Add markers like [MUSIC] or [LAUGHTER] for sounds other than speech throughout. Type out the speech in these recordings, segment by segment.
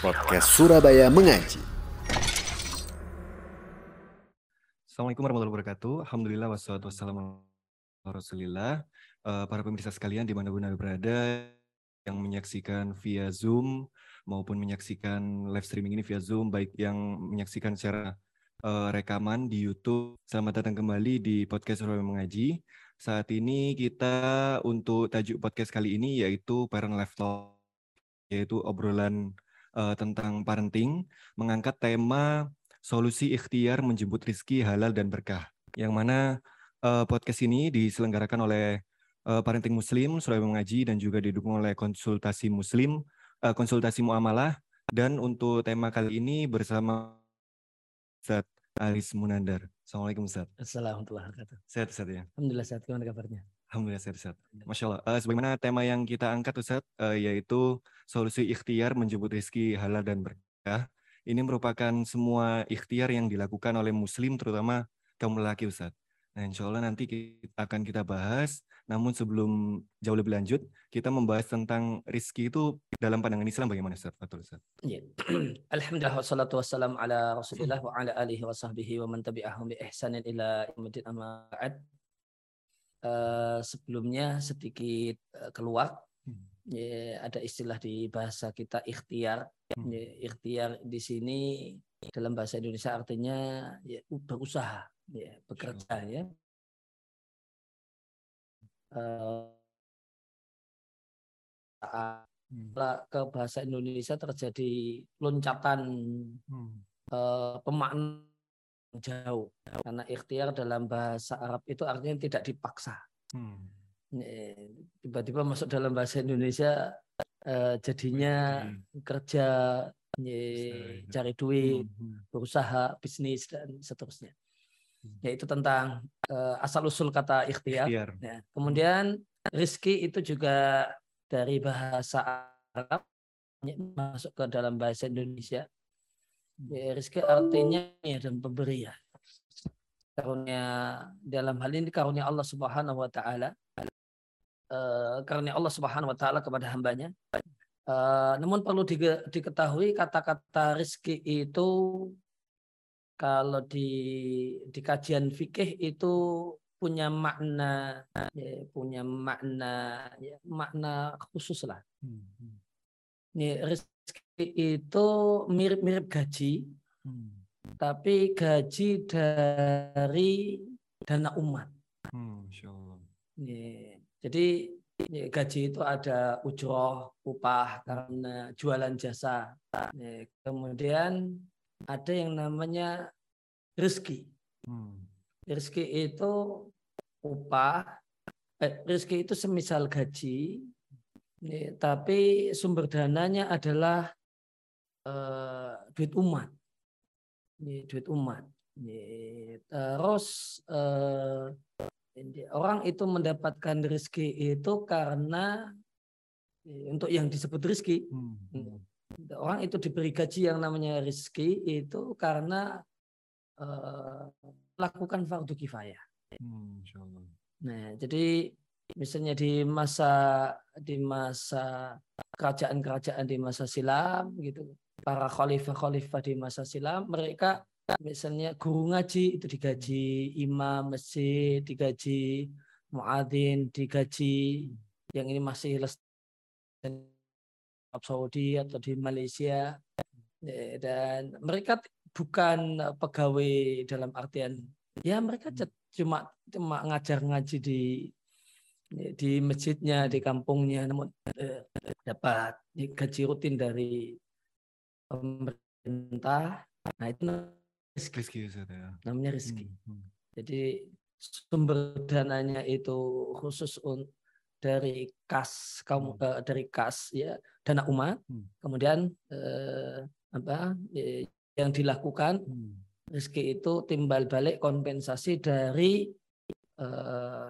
podcast Surabaya Mengaji. Assalamualaikum warahmatullahi wabarakatuh. Alhamdulillah wassalatu wassalamu ala rasulillah. Uh, para pemirsa sekalian di mana pun anda berada yang menyaksikan via Zoom maupun menyaksikan live streaming ini via Zoom, baik yang menyaksikan secara uh, rekaman di YouTube. Selamat datang kembali di podcast Surabaya Mengaji. Saat ini kita untuk tajuk podcast kali ini yaitu Parent Life yaitu obrolan uh, tentang parenting, mengangkat tema solusi ikhtiar menjemput rizki halal dan berkah. Yang mana uh, podcast ini diselenggarakan oleh uh, Parenting Muslim Surabaya Mengaji dan juga didukung oleh konsultasi Muslim, uh, konsultasi muamalah. Dan untuk tema kali ini bersama Ustaz Aris Munandar. Assalamualaikum Ustaz. Assalamualaikum warahmatullahi wabarakatuh. Sehat Ustaz ya? Alhamdulillah sehat. Gimana kabarnya? Alhamdulillah sehat Ustaz. Masya Allah. Uh, sebagaimana tema yang kita angkat Ustaz, uh, yaitu solusi ikhtiar menjemput rizki halal dan berkah ini merupakan semua ikhtiar yang dilakukan oleh muslim terutama kaum lelaki Ustaz. Nah insya Allah nanti kita akan kita bahas, namun sebelum jauh lebih lanjut, kita membahas tentang rizki itu dalam pandangan Islam bagaimana Ustaz? Betul Ustaz. Ya. [CLEARS THROAT] Alhamdulillah wassalatu wassalam ala rasulillah wa ala alihi wa sahbihi wa man tabi'ahum bi ihsanin ila imadin amma Uh, sebelumnya sedikit uh, keluar hmm. ya, ada istilah di bahasa kita ikhtiar Hmm. Ya, ikhtiar di sini dalam bahasa Indonesia artinya ya, berusaha, ya, bekerja ya. Uh, ke bahasa Indonesia terjadi loncatan hmm. uh, pemaknaan jauh karena ikhtiar dalam bahasa Arab itu artinya tidak dipaksa. Hmm. Tiba-tiba masuk dalam bahasa Indonesia uh, jadinya kerja ye, cari duit hmm, hmm. berusaha bisnis dan seterusnya hmm. yaitu tentang uh, asal usul kata ikhtiar, ikhtiar. Ya. kemudian rizki itu juga dari bahasa Arab masuk ke dalam bahasa Indonesia ya, rizki artinya ya dan pemberian karunia dalam hal ini karunia Allah Subhanahu wa taala uh, karunia Allah Subhanahu wa taala kepada hambanya. Uh, namun perlu di, diketahui kata-kata rizki itu kalau di di kajian fikih itu punya makna ya, punya makna ya, makna khusus lah. Hmm. hmm. Ini rizki itu mirip-mirip gaji, hmm. tapi gaji dari dana umat. Hmm, ya, jadi gaji itu ada ujroh, upah karena jualan jasa. Kemudian ada yang namanya rezeki. Hmm. Rezeki itu upah, eh, rezeki itu semisal gaji, tapi sumber dananya adalah eh, duit umat. duit umat. Terus eh, orang itu mendapatkan rezeki itu karena eh, untuk yang disebut rezeki. Hmm. hmm. Orang itu diberi gaji yang namanya rezeki itu karena uh, lakukan fardu kifayah. Hmm, nah, jadi misalnya di masa di masa kerajaan-kerajaan di masa silam gitu, para khalifah-khalifah di masa silam mereka misalnya guru ngaji itu digaji, imam masjid digaji, muadzin digaji, yang ini masih les Saudi atau di Malaysia. Ya, dan mereka bukan pegawai dalam artian ya mereka cuma cuma ngajar ngaji di di masjidnya di kampungnya namun eh, dapat gaji rutin dari pemerintah nah itu Rizki. Rizki ya. Namanya rizki. Hmm, hmm. Jadi sumber dananya itu khusus dari kas kaum hmm. uh, dari kas ya dana umat. Hmm. Kemudian uh, apa ya, yang dilakukan hmm. rizki itu timbal balik kompensasi dari uh,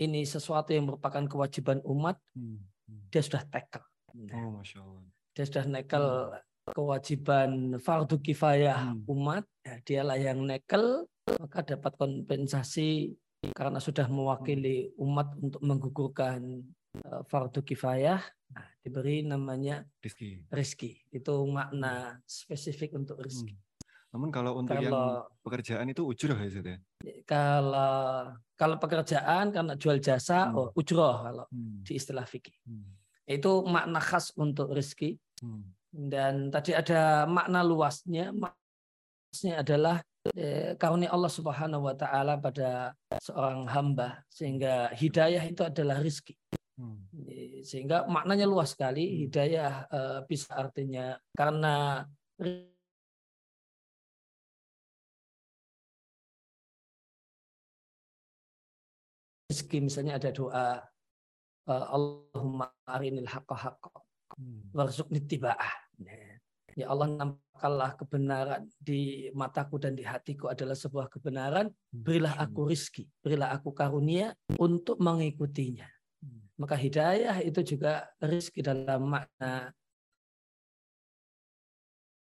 ini sesuatu yang merupakan kewajiban umat. Hmm. Hmm. Dia sudah tackle. Oh, masya Allah. Dia sudah nekel hmm kewajiban fardu kifayah hmm. umat, ya, dialah yang nekel, maka dapat kompensasi karena sudah mewakili umat untuk menggugurkan uh, fardu kifayah. Nah, diberi namanya Rizki. rizki. Itu makna spesifik untuk rizki. Hmm. Namun kalau untuk yang Kalau pekerjaan itu ujroh ya Ustaz ya? kalau kalau pekerjaan karena jual jasa Hmm. oh, ujroh kalau Hmm. di istilah fikih. Hmm. Itu makna khas untuk rizki. Hmm. Dan tadi ada makna luasnya. Maksudnya adalah eh, karunia Allah Subhanahu wa taala pada seorang hamba sehingga hidayah itu adalah rizki. Hmm. Eh, Sehingga maknanya luas sekali. Hidayah eh, bisa artinya karena rezeki misalnya ada doa eh, Allahumma arinil haqqa haqqa Hmm. warzuqni tiba'ah. Ya Allah nampakkanlah kebenaran di mataku dan di hatiku adalah sebuah kebenaran. Berilah aku rizki, berilah aku karunia untuk mengikutinya. Hmm. Maka hidayah itu juga rizki dalam makna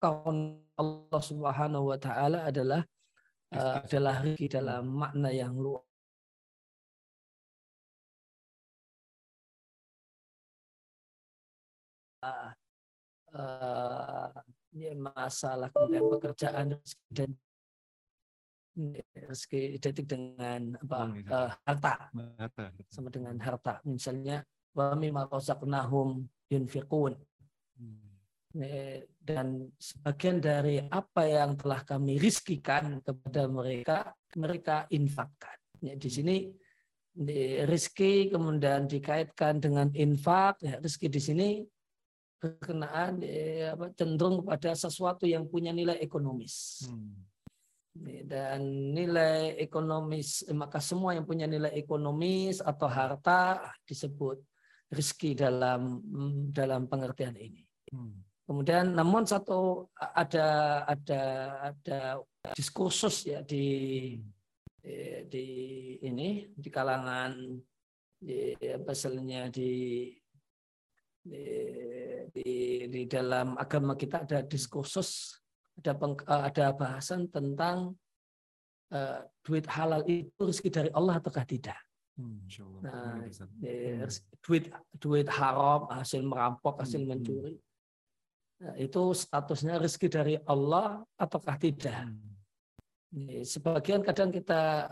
kaun Allah Subhanahu wa taala adalah eh, adalah rizki dalam makna yang luas. Ya, masalah kemudian pekerjaan dan rezeki identik dengan apa eh, harta. Sama dengan harta. Misalnya wa mimma razaqnahum yunfiqun. Hmm. Eh, dan sebagian dari apa yang telah kami rizkikan kepada mereka mereka infakkan. Ya, di sini di rizki kemudian dikaitkan dengan infak. Ya, rizki di sini berkenaan eh, apa, cenderung kepada sesuatu yang punya nilai ekonomis Hmm. Dan nilai ekonomis eh, maka semua yang punya nilai ekonomis atau harta disebut rizki dalam mm, dalam pengertian ini. Hmm. Kemudian namun satu ada ada ada diskursus ya di di, di ini di kalangan di apa di di, di di dalam agama kita ada diskursus ada peng- eh, ada bahasan tentang eh, duit halal itu rezeki dari Allah ataukah tidak. Hmm. Allah. Nah? Eh, Hmm. duit duit haram hasil merampok hasil Hmm, hmm. mencuri Nah, itu statusnya rezeki dari Allah ataukah tidak Hmm. Nih, sebagian kadang kita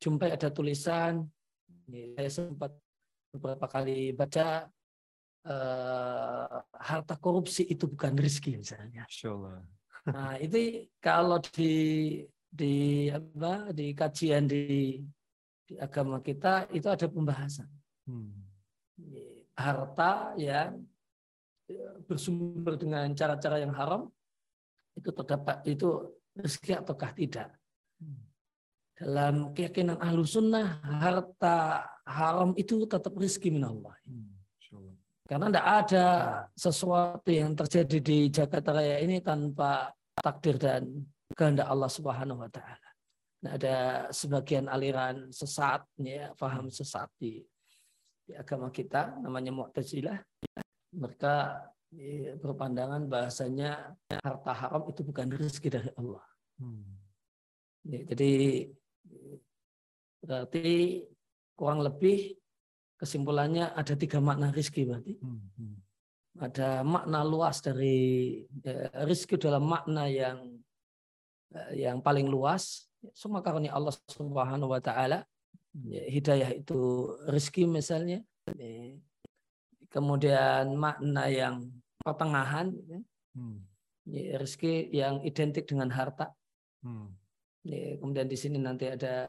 jumpai ada tulisan nih, saya sempat beberapa kali baca eh, harta korupsi itu bukan rezeki misalnya Insya Allah. Nah, itu kalau di di apa di kajian di di agama kita itu ada pembahasan Hmm. harta yang bersumber dengan cara-cara yang haram itu terdapat itu rezeki ataukah tidak. Dalam keyakinan ahlu sunnah harta haram itu tetap rezeki minallah. Hmm. Karena tidak ada sesuatu yang terjadi di Jakarta Raya ini tanpa takdir dan kehendak Allah Subhanahu wa taala. Nah, ada sebagian aliran sesat ya, paham sesat di, di agama kita namanya Mu'tazilah. Mereka eh, berpandangan bahasanya harta haram itu bukan rezeki dari Allah. Hmm. Ya, jadi berarti kurang lebih kesimpulannya ada tiga makna rizki berarti. Hmm. Hmm. Ada makna luas dari eh, rizki dalam makna yang eh, yang paling luas. Semua karunia Allah Subhanahu wa taala. Ya, Hidayah itu rizki misalnya. Eh, Kemudian makna yang pertengahan ya, Hmm. ya, rizki yang identik dengan harta. Hmm. Ya, kemudian di sini nanti ada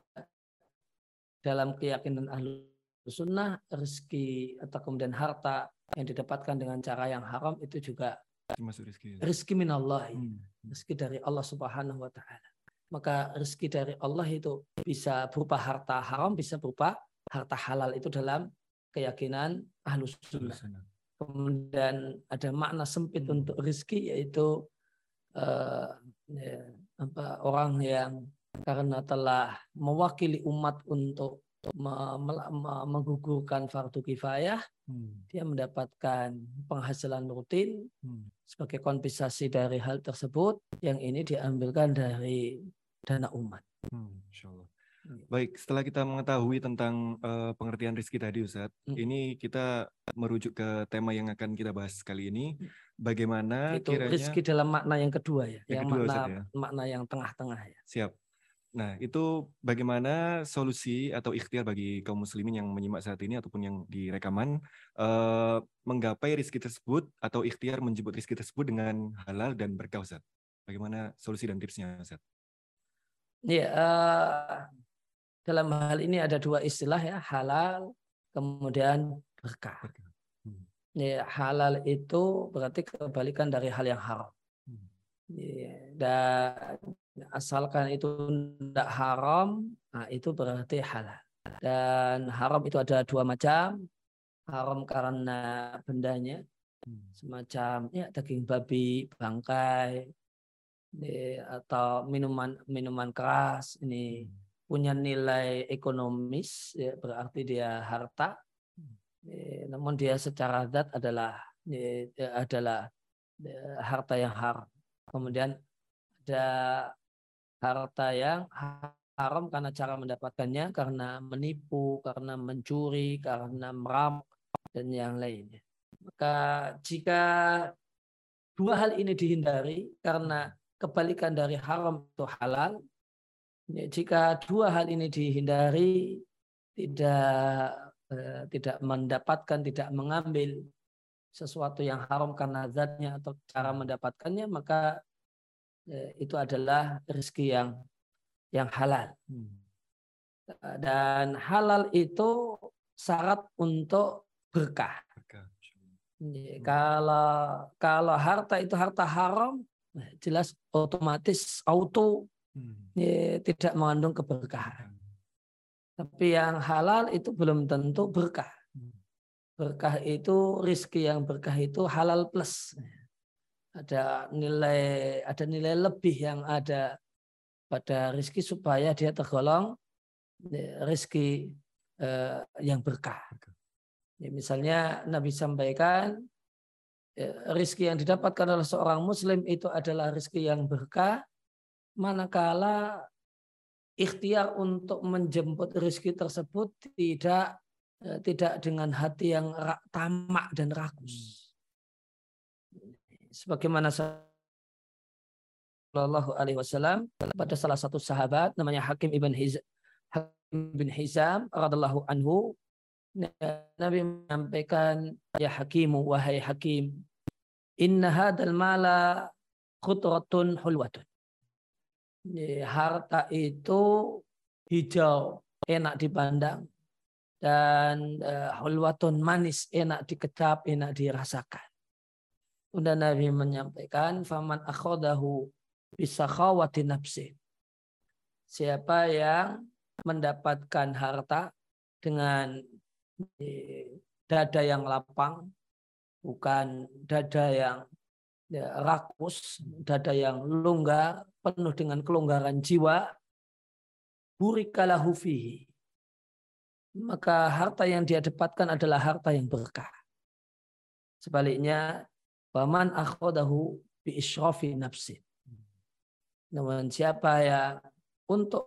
dalam keyakinan ahlu sunnah rezeki atau kemudian harta yang didapatkan dengan cara yang haram itu juga Termasuk rezeki. rezeki minallah Hmm. rezeki dari Allah Subhanahu wa taala. Maka rezeki dari Allah itu bisa berupa harta haram, bisa berupa harta halal itu dalam keyakinan ahlu sunnah. Kemudian ada makna sempit Hmm. untuk rezeki yaitu eh, ya, apa orang yang karena telah mewakili umat untuk menggugurkan fardu kifayah, Hmm. dia mendapatkan penghasilan rutin Hmm. sebagai kompensasi dari hal tersebut yang ini diambilkan dari dana umat. Hmm. Insya Allah. Baik, setelah kita mengetahui tentang uh, pengertian rizki tadi Ustaz, hmm. ini kita merujuk ke tema yang akan kita bahas kali ini. Mm. Bagaimana Itu kiranya... rizki dalam makna yang kedua ya, yang, yang kedua, makna, Ustaz, ya? makna yang tengah-tengah ya. Siap. Nah, itu bagaimana solusi atau ikhtiar bagi kaum muslimin yang menyimak saat ini ataupun yang direkaman uh, menggapai rizki tersebut atau ikhtiar menjemput rizki tersebut dengan halal dan berkah Ustaz? Bagaimana solusi dan tipsnya Ustaz? Ya, uh, dalam hal ini ada dua istilah ya, halal kemudian berkah. Hmm. Ya, halal itu berarti kebalikan dari hal yang haram. Hmm. Ya, dan asalkan itu tidak haram, nah itu berarti halal. Dan haram itu ada dua macam. Haram karena bendanya, hmm. semacam ya daging babi, bangkai, atau minuman minuman keras ini hmm. punya nilai ekonomis, ya, berarti dia harta. Ya, namun dia secara zat adalah ya, adalah ya, harta yang haram. Kemudian ada harta yang haram karena cara mendapatkannya, karena menipu, karena mencuri, karena merampok dan yang lainnya. Maka jika dua hal ini dihindari karena kebalikan dari haram itu halal, ya, jika dua hal ini dihindari tidak eh, tidak mendapatkan, tidak mengambil sesuatu yang haram karena zatnya atau cara mendapatkannya, maka itu adalah rezeki yang yang halal. Hmm. Dan halal itu syarat untuk berkah. Ya, kalau kalau harta itu harta haram, jelas otomatis auto hmm. ya, tidak mengandung keberkahan. Tapi yang halal itu belum tentu berkah. Hmm. Berkah itu rizki yang berkah itu halal plus ada nilai ada nilai lebih yang ada pada rizki supaya dia tergolong ya, rizki eh, yang berkah. Ya, misalnya Nabi sampaikan ya, rizki yang didapatkan oleh seorang Muslim itu adalah rizki yang berkah, manakala ikhtiar untuk menjemput rizki tersebut tidak eh, tidak dengan hati yang tamak dan rakus sebagaimana Sallallahu Alaihi Wasallam pada salah satu sahabat namanya Hakim ibn Hizam, bin Hizam radhiallahu anhu Nabi menyampaikan ya Hakimu wahai Hakim inna hadal mala khutratun hulwatun. Harta itu hijau enak dipandang dan uh, hulwatun manis enak dikecap enak dirasakan Kemudian Nabi menyampaikan, "Faman akhodahu bisa khawati nafsi." Siapa yang mendapatkan harta dengan eh, dada yang lapang, bukan dada yang ya, rakus, dada yang longgar, penuh dengan kelonggaran jiwa, burikalahu fihi. Maka harta yang dia dapatkan adalah harta yang berkah. Sebaliknya, Waman akhodahu bi israfi nafsi. Namun siapa yang untuk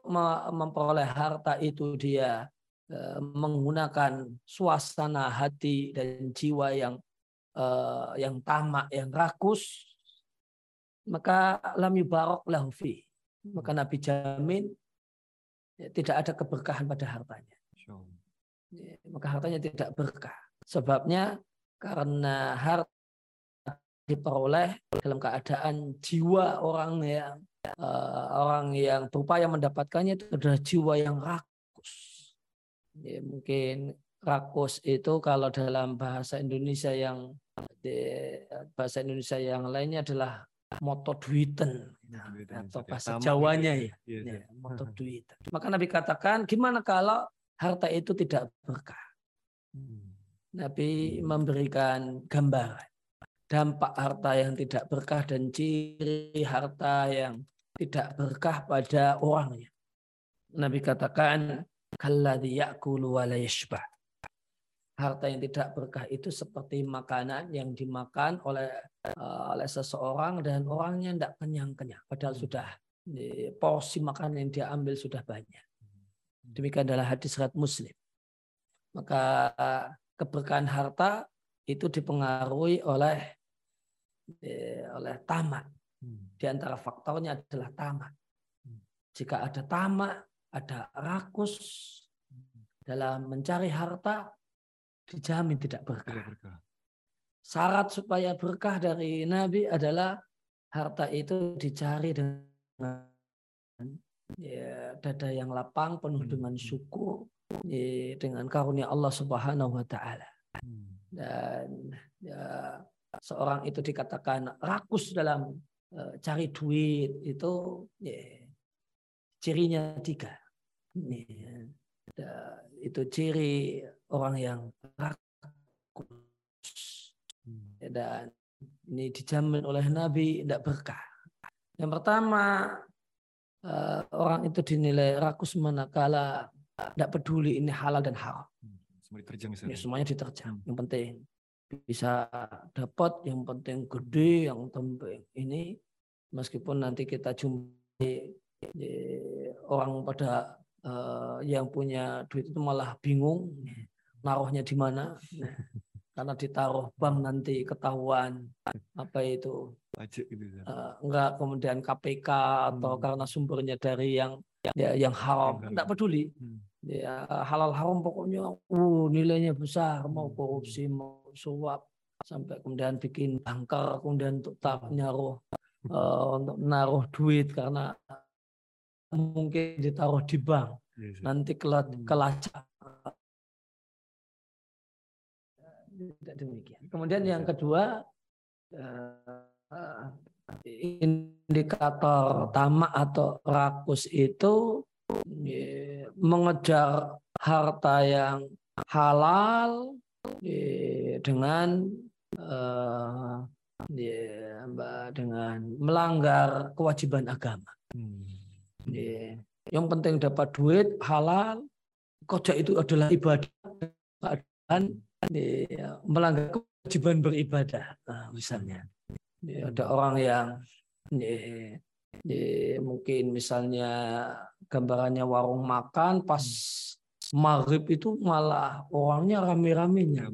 memperoleh harta itu dia e, menggunakan suasana hati dan jiwa yang e, yang tamak, yang rakus, maka lam yubarok lahu fi. Maka Nabi jamin ya, tidak ada keberkahan pada hartanya. Ya, maka hartanya tidak berkah. Sebabnya karena harta diperoleh dalam keadaan jiwa orang yang uh, orang yang berupaya mendapatkannya itu adalah jiwa yang rakus. Ya, mungkin rakus itu kalau dalam bahasa Indonesia yang di, bahasa Indonesia yang lainnya adalah moto duiten nah, atau bahasa Jawanya ya, ya, [LAUGHS] ya moto duiten. Maka Nabi katakan gimana kalau harta itu tidak berkah. Hmm. Nabi memberikan gambaran dampak harta yang tidak berkah dan ciri harta yang tidak berkah pada orangnya. Nabi katakan, kalladhi ya'kulu wa Harta yang tidak berkah itu seperti makanan yang dimakan oleh uh, oleh seseorang dan orangnya tidak kenyang-kenyang. Padahal hmm. sudah porsi makanan yang dia ambil sudah banyak. Demikian adalah hadis riwayat Muslim. Maka keberkahan harta itu dipengaruhi oleh eh, oleh tamak. Hmm. Di antara faktornya adalah tamak. Jika ada tamak, ada rakus dalam mencari harta, dijamin tidak berkah. Syarat supaya berkah dari Nabi adalah harta itu dicari dengan ya, dada yang lapang penuh hmm. dengan syukur ya, dengan karunia Allah Subhanahu wa taala. Hmm. Dan ya, seorang itu dikatakan rakus dalam uh, cari duit itu ya, cirinya tiga. Ya, itu ciri orang yang rakus. Hmm. Dan ini dijamin oleh Nabi tidak berkah. Yang pertama uh, orang itu dinilai rakus manakala tidak peduli ini halal dan haram. Hmm, semua diterjang Ya, semuanya diterjang. Hmm. Yang penting bisa dapat, yang penting gede, yang penting ini meskipun nanti kita jumpai orang pada uh, yang punya duit itu malah bingung naruhnya di mana. Karena ditaruh bank nanti ketahuan apa itu pajak gitu. Uh, enggak kemudian KPK atau hmm. karena sumbernya dari yang ya yang haram enggak peduli hmm. ya halal haram pokoknya uh nilainya besar mau hmm. korupsi mau suap sampai kemudian bikin bangker kemudian untuk tak nyaruh uh, untuk menaruh duit karena mungkin ditaruh di bank yes, yes. nanti kelacak tidak demikian. Kemudian yang kedua eh, indikator tamak atau rakus itu mengejar harta yang halal dengan eh, dengan melanggar kewajiban agama. Hmm. Yang penting dapat duit halal, kerja itu adalah ibadah dan ya, melanggar kewajiban beribadah nah, misalnya ya, ada orang yang ya, ya, mungkin misalnya gambarannya warung makan pas maghrib itu malah orangnya rame-ramenya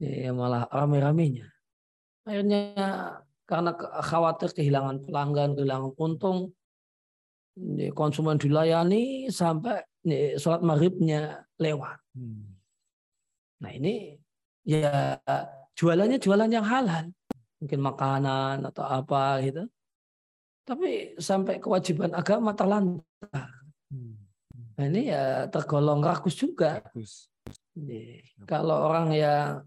ya, malah rame-ramenya akhirnya karena khawatir kehilangan pelanggan kehilangan untung konsumen dilayani sampai sholat maghribnya lewat hmm. Nah ini ya jualannya jualan yang halal. Mungkin makanan atau apa gitu. Tapi sampai kewajiban agama terlantar. Nah ini ya tergolong rakus juga. Rakus. Kalau orang yang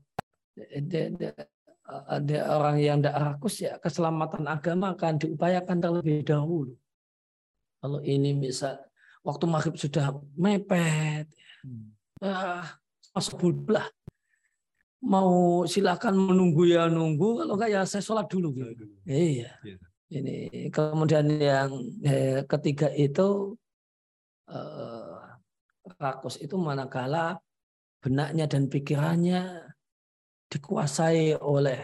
ada orang yang tidak rakus ya keselamatan agama akan diupayakan terlebih dahulu. Kalau ini misal waktu maghrib sudah mepet, hmm. ah, masuk. Mau silakan menunggu ya nunggu, kalau enggak ya saya sholat dulu. Gitu. Iya. iya. Ini kemudian yang eh, ketiga itu eh, rakus itu manakala benaknya dan pikirannya dikuasai oleh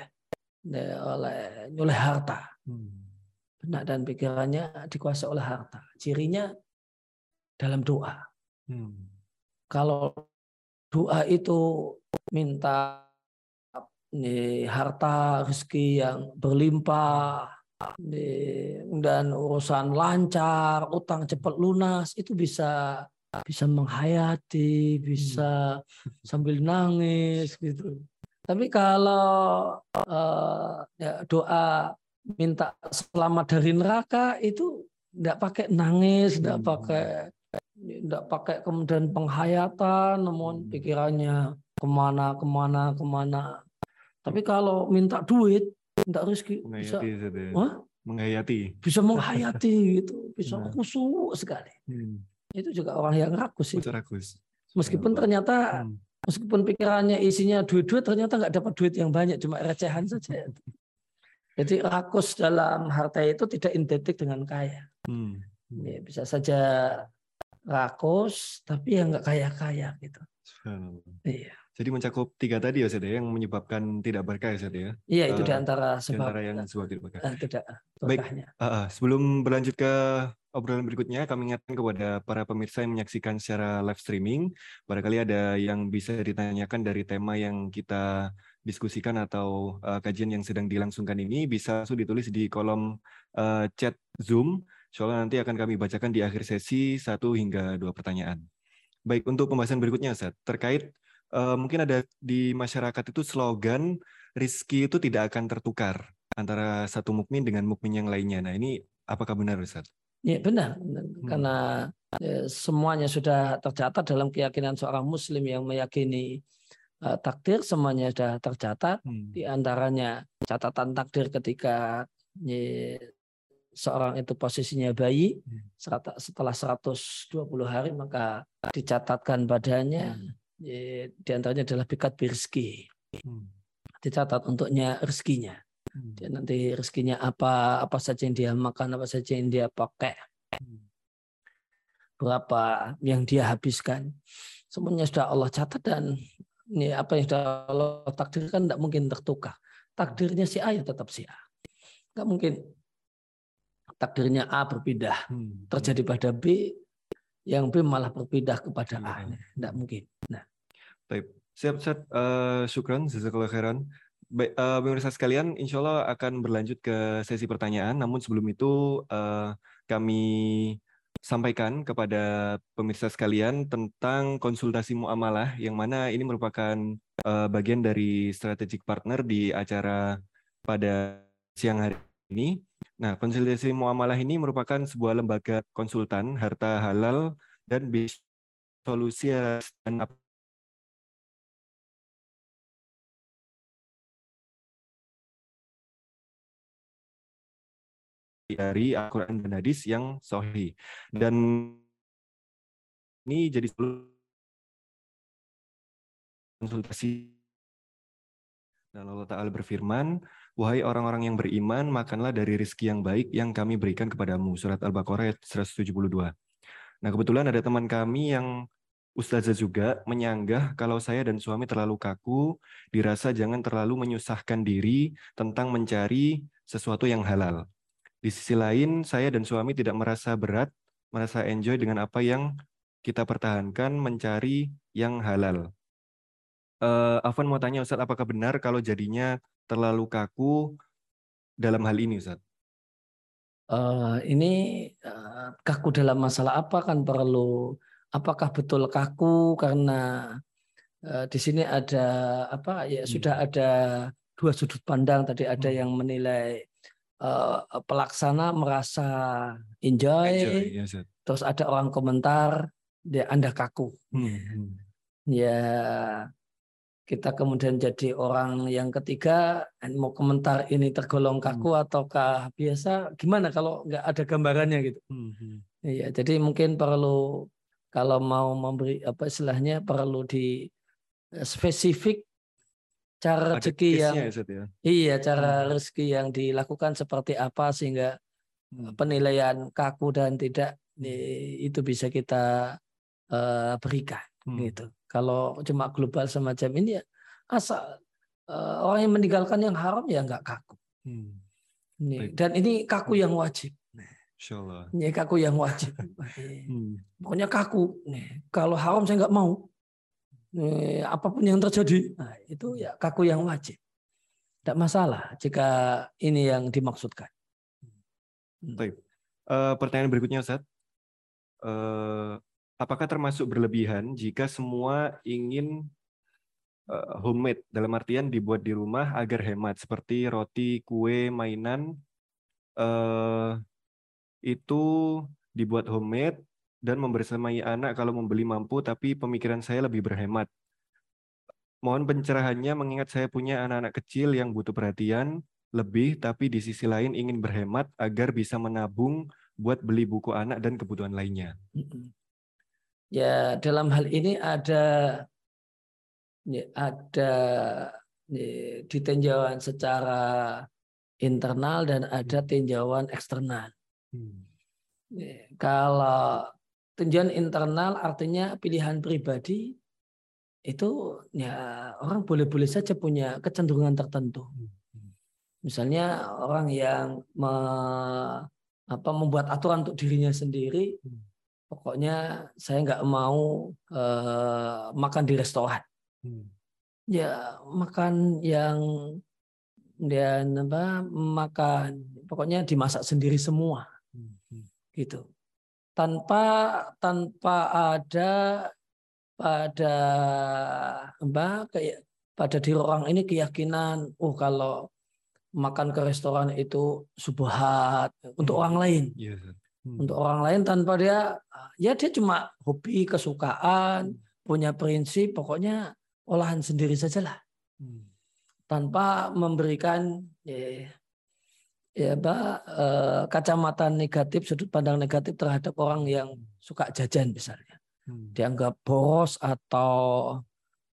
eh, oleh oleh harta. Hmm. Benak dan pikirannya dikuasai oleh harta. Cirinya dalam doa. Hmm. Kalau doa itu minta nih, harta rezeki yang berlimpah dan urusan lancar, utang cepat lunas itu bisa bisa menghayati, bisa hmm. sambil nangis gitu. Tapi kalau uh, ya, doa minta selamat dari neraka itu tidak pakai nangis, tidak hmm. pakai tidak pakai kemudian penghayatan, namun hmm. pikirannya ke mana, ke mana, ke mana. Tapi kalau minta duit, minta rezeki, bisa, menghayati, bisa menghayati gitu, bisa nah. khusyuk sekali. Hmm. Itu juga orang yang rakus sih. Rakus. Meskipun ya, ternyata, hmm. meskipun pikirannya isinya duit-duit, ternyata nggak dapat duit yang banyak, cuma recehan saja. Jadi rakus dalam harta itu tidak identik dengan kaya. Hmm. Ya, bisa saja rakus tapi ya nggak kaya kaya gitu. Iya. Jadi mencakup tiga tadi ya Ustaz ya, yang menyebabkan tidak berkah ya Ustaz ya. Iya, itu Eh, di antara Di sebab antara yang sebab tidak berkah. eh, tidak Baik. berkahnya. Ah, ah. sebelum berlanjut ke obrolan berikutnya, kami ingatkan kepada para pemirsa yang menyaksikan secara live streaming, barangkali ada yang bisa ditanyakan dari tema yang kita diskusikan atau uh, kajian yang sedang dilangsungkan ini, bisa langsung ditulis di kolom uh, chat Zoom. Soalnya nanti akan kami bacakan di akhir sesi satu hingga dua pertanyaan. Baik, untuk pembahasan berikutnya, Ustaz, terkait uh, mungkin ada di masyarakat itu slogan rizki itu tidak akan tertukar antara satu mukmin dengan mukmin yang lainnya. Nah, ini apakah benar, Ustaz? Ya benar, Hmm. karena eh, semuanya sudah tercatat dalam keyakinan seorang Muslim yang meyakini eh, takdir, semuanya sudah tercatat. Hmm. Di antaranya catatan takdir ketika eh, seorang itu posisinya bayi, Hmm. setelah 120 hari maka dicatatkan padanya, Hmm. Di antaranya adalah bikat birski, Hmm. dicatat untuknya rezekinya. Hmm. Dia nanti rezekinya apa, apa saja yang dia makan, apa saja yang dia pakai, berapa yang dia habiskan. Semuanya sudah Allah catat dan ini apa yang sudah Allah takdirkan tidak mungkin tertukar. Takdirnya si A ya tetap si A. Nggak mungkin takdirnya A berpindah Hmm. terjadi pada B, yang B malah berpindah kepada A. Tidak mungkin. Baik, siap, siap. Eh, syukran, jazakallah khairan. Baik, eh, pemirsa sekalian, insya Allah akan berlanjut ke sesi pertanyaan. Namun sebelum itu, eh, kami sampaikan kepada pemirsa sekalian tentang konsultasi muamalah, yang mana ini merupakan eh, bagian dari strategic partner di acara pada siang hari ini. Nah, konsultasi muamalah ini merupakan sebuah lembaga konsultan harta halal dan bisnis solusi dan dari Al-Quran dan hadis yang sahih. Dan ini jadi konsultasi dan Allah Ta'ala berfirman, Wahai orang-orang yang beriman, makanlah dari rizki yang baik yang kami berikan kepadamu. Surat Al-Baqarah ayat 172. Nah kebetulan ada teman kami yang Ustazah juga menyanggah kalau saya dan suami terlalu kaku, dirasa jangan terlalu menyusahkan diri tentang mencari sesuatu yang halal. Di sisi lain, saya dan suami tidak merasa berat, merasa enjoy dengan apa yang kita pertahankan mencari yang halal. Uh, Afan mau tanya Ustadz, apakah benar kalau jadinya terlalu kaku dalam hal ini Ustadz? eh, ini eh, kaku dalam masalah apa kan perlu apakah betul kaku karena eh, di sini ada apa ya Hmm. sudah ada dua sudut pandang tadi ada Hmm. yang menilai eh, pelaksana merasa enjoy, Enjoy, ya, Ustadz. terus ada orang komentar dia anda kaku Hmm. ya kita kemudian jadi orang yang ketiga mau komentar ini tergolong kaku ataukah biasa gimana kalau nggak ada gambarannya gitu Hmm. Hmm. Iya, jadi mungkin perlu kalau mau memberi apa istilahnya perlu di eh, spesifik cara Ada rezeki yang ya, ya? iya cara Hmm. rezeki yang dilakukan seperti apa sehingga Hmm. penilaian kaku dan tidak eh, itu bisa kita eh, berikan Hmm. gitu. Kalau cuma global semacam ini ya asal eh, orang yang meninggalkan yang haram ya nggak kaku. Hmm. Ini- Baik. Dan ini kaku yang wajib. Insya Allah. Ini kaku yang wajib. [LAUGHS] Hmm. Pokoknya kaku. Nih, kalau haram saya nggak mau. Nih, apa pun yang terjadi, nah, itu ya kaku yang wajib. Tidak masalah jika ini yang dimaksudkan. Baik. Eh, pertanyaan berikutnya, Ustaz. Eh, apakah termasuk berlebihan jika semua ingin eh, homemade dalam artian dibuat di rumah agar hemat seperti roti, kue, mainan eh, itu dibuat homemade dan membersamai anak kalau membeli mampu tapi pemikiran saya lebih berhemat. Mohon pencerahannya mengingat saya punya anak-anak kecil yang butuh perhatian lebih tapi di sisi lain ingin berhemat agar bisa menabung buat beli buku anak dan kebutuhan lainnya. Ya dalam hal ini ada ya, ada ya, ditinjauan secara internal dan ada tinjauan eksternal. Ya, Kalau tinjauan internal artinya pilihan pribadi itu ya orang boleh-boleh saja punya kecenderungan tertentu. Misalnya orang yang me, apa, membuat aturan untuk dirinya sendiri, pokoknya saya nggak mau uh, makan di restoran. Ya makan yang dan apa makan pokoknya dimasak sendiri semua gitu tanpa tanpa ada pada mbak kayak pada diri orang ini keyakinan oh kalau makan ke restoran itu subhat untuk hmm. orang lain yeah. hmm. untuk orang lain tanpa dia ya dia cuma hobi kesukaan hmm. punya prinsip pokoknya olahan sendiri sajalah hmm. tanpa memberikan ya, ya pak eh, kacamata negatif sudut pandang negatif terhadap orang yang suka jajan misalnya Hmm. dianggap boros atau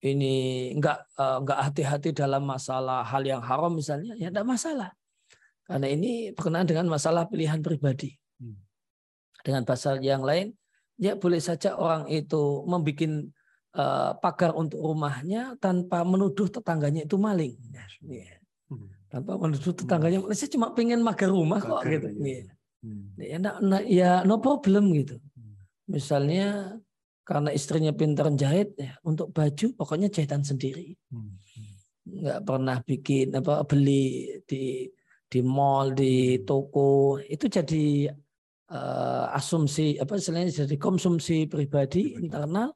ini enggak eh, enggak hati-hati dalam masalah hal yang haram misalnya ya tidak masalah karena ini berkenaan dengan masalah pilihan pribadi hmm. dengan pasal yang lain ya boleh saja orang itu membuat uh, pagar untuk rumahnya tanpa menuduh tetangganya itu maling ya. hmm. Tanpa menuduh tetangganya hmm. saya cuma pengen magar rumah kok gitu ya. Hmm. Ya, nah, ya no problem gitu hmm. misalnya karena istrinya pintar jahit ya untuk baju pokoknya jahitan sendiri hmm, hmm. nggak pernah bikin apa beli di di mall di hmm. toko itu jadi uh, asumsi apa istilahnya jadi konsumsi pribadi internal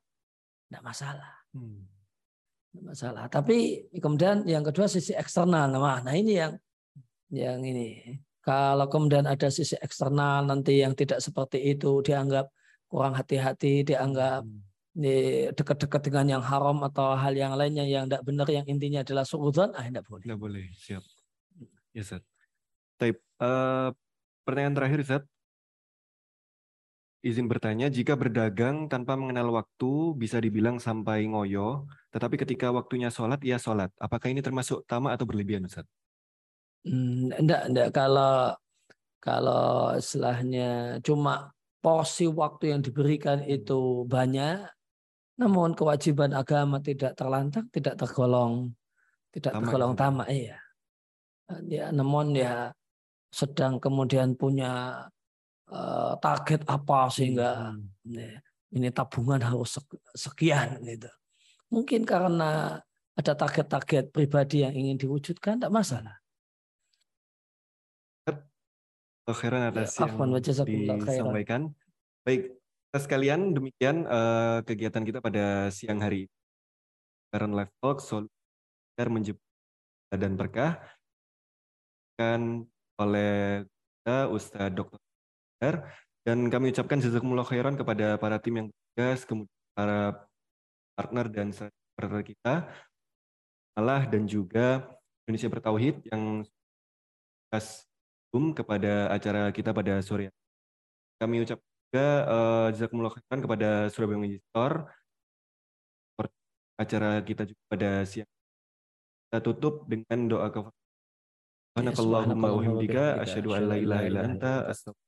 tidak masalah hmm. Masalah tapi kemudian yang kedua sisi eksternal nah, nah ini yang yang ini kalau kemudian ada sisi eksternal nanti yang tidak seperti itu dianggap kurang hati-hati dianggap hmm. dekat-dekat dengan yang haram atau hal yang lainnya yang tidak benar yang intinya adalah suudzon ah tidak boleh. Tidak boleh, siap. Ya, Zat. Uh, pertanyaan terakhir, Zat. Izin bertanya, jika berdagang tanpa mengenal waktu bisa dibilang sampai ngoyo, tetapi ketika waktunya sholat, ya sholat. Apakah ini termasuk tamak atau berlebihan, Ustaz? Hmm, enggak, enggak. Kalau kalau istilahnya cuma porsi waktu yang diberikan itu banyak, namun kewajiban agama tidak terlantar, tidak tergolong, tidak tamak tergolong ya. tamak ya. Ya, namun ya sedang kemudian punya uh, target apa sehingga hmm. ya, ini tabungan harus sekian gitu. Mungkin karena ada target-target pribadi yang ingin diwujudkan, tidak masalah khairan atas ya, yang disampaikan. Baik, sekalian demikian uh, kegiatan kita pada siang hari Karena Live Talk Solusi menjemput dan berkah kan oleh kita Ustadz Dr. dan kami ucapkan jazakumullah khairan kepada para tim yang bertugas, kemudian para partner dan partner kita, Allah dan juga Indonesia Bertauhid yang kepada acara kita pada sore. Kami ucap juga uh, jazakumullah khairan kepada Surabaya Magic Store. Acara kita juga pada siang. Kita tutup dengan doa kafar. Subhanakallahumma wa bihamdika asyhadu an la ilaha illa anta astaghfiruka